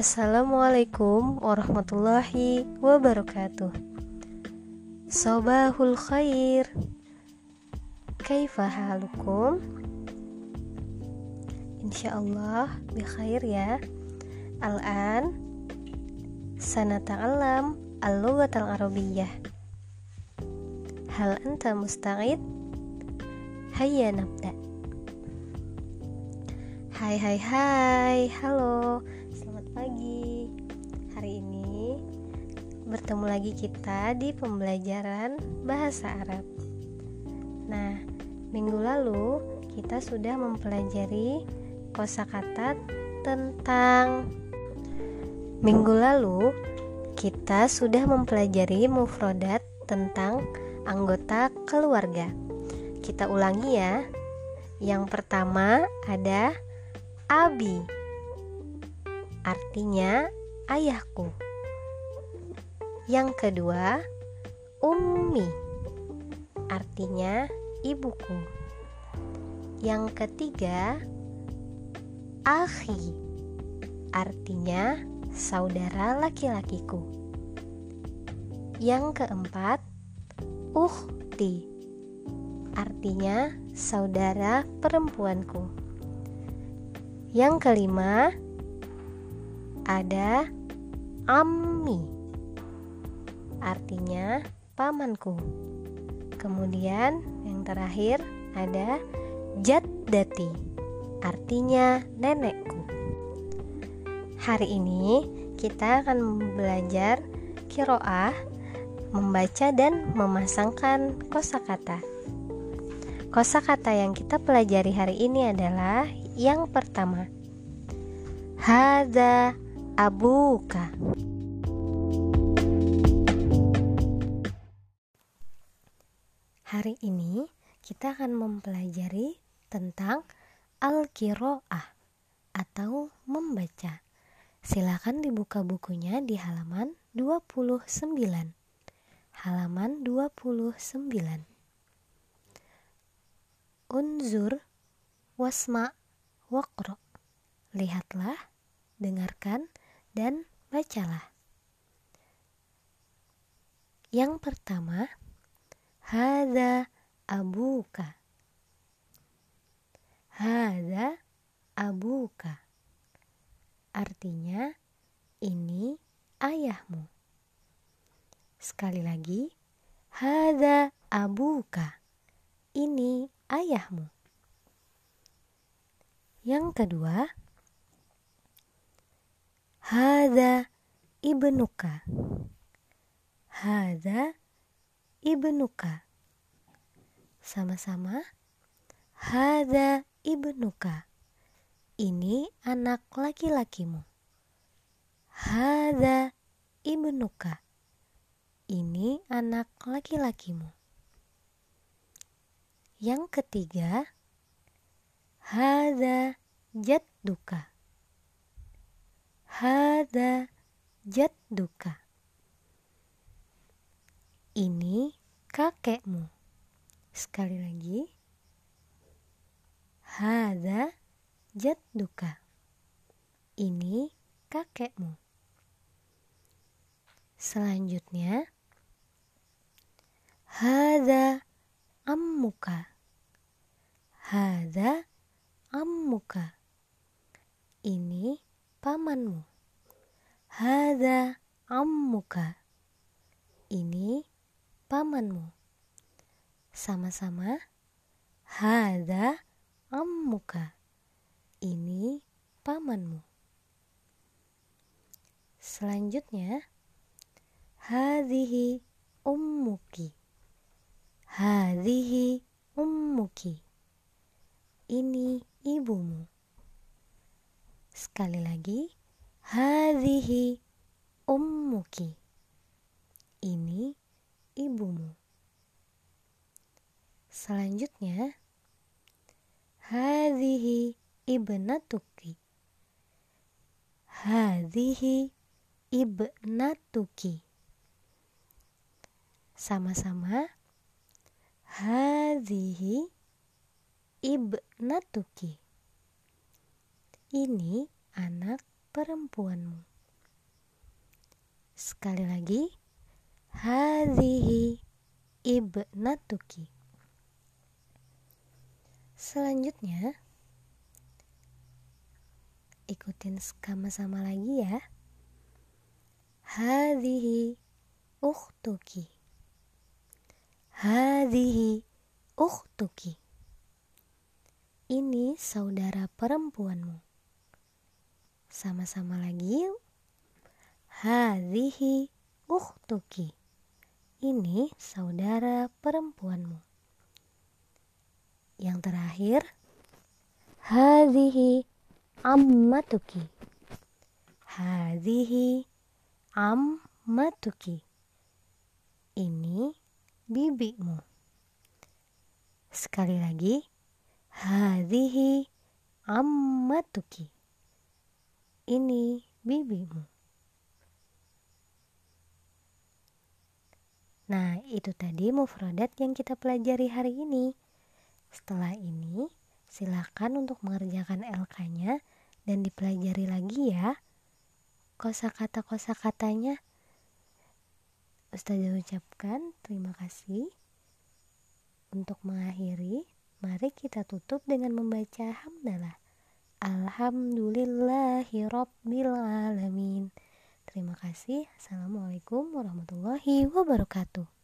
Assalamualaikum warahmatullahi wabarakatuh. Sobahul khair. Kaifa halukum? Insyaallah bikhair ya. Al-an Sanata'alam Al-lughat al-arabiyyah Hal anta musta'id? Hayya nabda. Hai hai hai. Halo pagi Hari ini Bertemu lagi kita di pembelajaran Bahasa Arab Nah Minggu lalu Kita sudah mempelajari kosakata tentang Minggu lalu kita sudah mempelajari mufrodat tentang anggota keluarga. Kita ulangi ya. Yang pertama ada abi. Artinya ayahku. Yang kedua ummi. Artinya ibuku. Yang ketiga akhi. Artinya saudara laki-lakiku. Yang keempat, uhti, artinya saudara perempuanku. Yang kelima, ada ammi, artinya pamanku. Kemudian yang terakhir ada jaddati, artinya nenekku. Hari ini kita akan belajar kiroah, membaca dan memasangkan kosakata. Kosakata yang kita pelajari hari ini adalah yang pertama. Hada abuka. Hari ini kita akan mempelajari tentang al-kiroah atau membaca. Silakan dibuka bukunya di halaman 29. Halaman 29. Unzur wasma waqra. Lihatlah, dengarkan dan bacalah. Yang pertama, hada abuka. Hada abuka artinya ini ayahmu. Sekali lagi, hada abuka. Ini ayahmu. Yang kedua, hada ibnuka. Hada ibnuka. Sama-sama, hada ibnuka ini anak laki-lakimu. Hada ibnuka. Ini anak laki-lakimu. Yang ketiga, hada jadduka. Hada jadduka. Ini kakekmu. Sekali lagi. Hada jadduka. Ini kakekmu. Selanjutnya, hada ammuka. Hada ammuka. Ini pamanmu. Hada ammuka. Ini pamanmu. Sama-sama. Hada ammuka ini pamanmu. Selanjutnya, hadhihi ummuki. Hadhihi ummuki. Ini ibumu. Sekali lagi, hadhihi ummuki. Ini ibumu. Selanjutnya, hadhihi ibnatuki hadhihi ibnatuki sama-sama hadhihi ibnatuki ini anak perempuanmu Sekali lagi, hadhihi ibnatuki. Selanjutnya, ikutin sama-sama lagi ya. Hadhihi ukhtuki. Hadhihi ukhtuki. Ini saudara perempuanmu. Sama-sama lagi yuk. Hadhihi ukhtuki. Ini saudara perempuanmu. Yang terakhir, hadhihi ammatuki. Hadhihi ammatuki. Ini bibimu. Sekali lagi, hadhihi ammatuki. Ini bibimu. Nah, itu tadi mufradat yang kita pelajari hari ini. Setelah ini, silakan untuk mengerjakan LK-nya dan dipelajari lagi ya. Kosa-kata-kosa katanya. Ustazah ucapkan terima kasih. Untuk mengakhiri, mari kita tutup dengan membaca hamdalah. Alhamdulillahi Rabbil Alamin. Terima kasih. Assalamualaikum warahmatullahi wabarakatuh.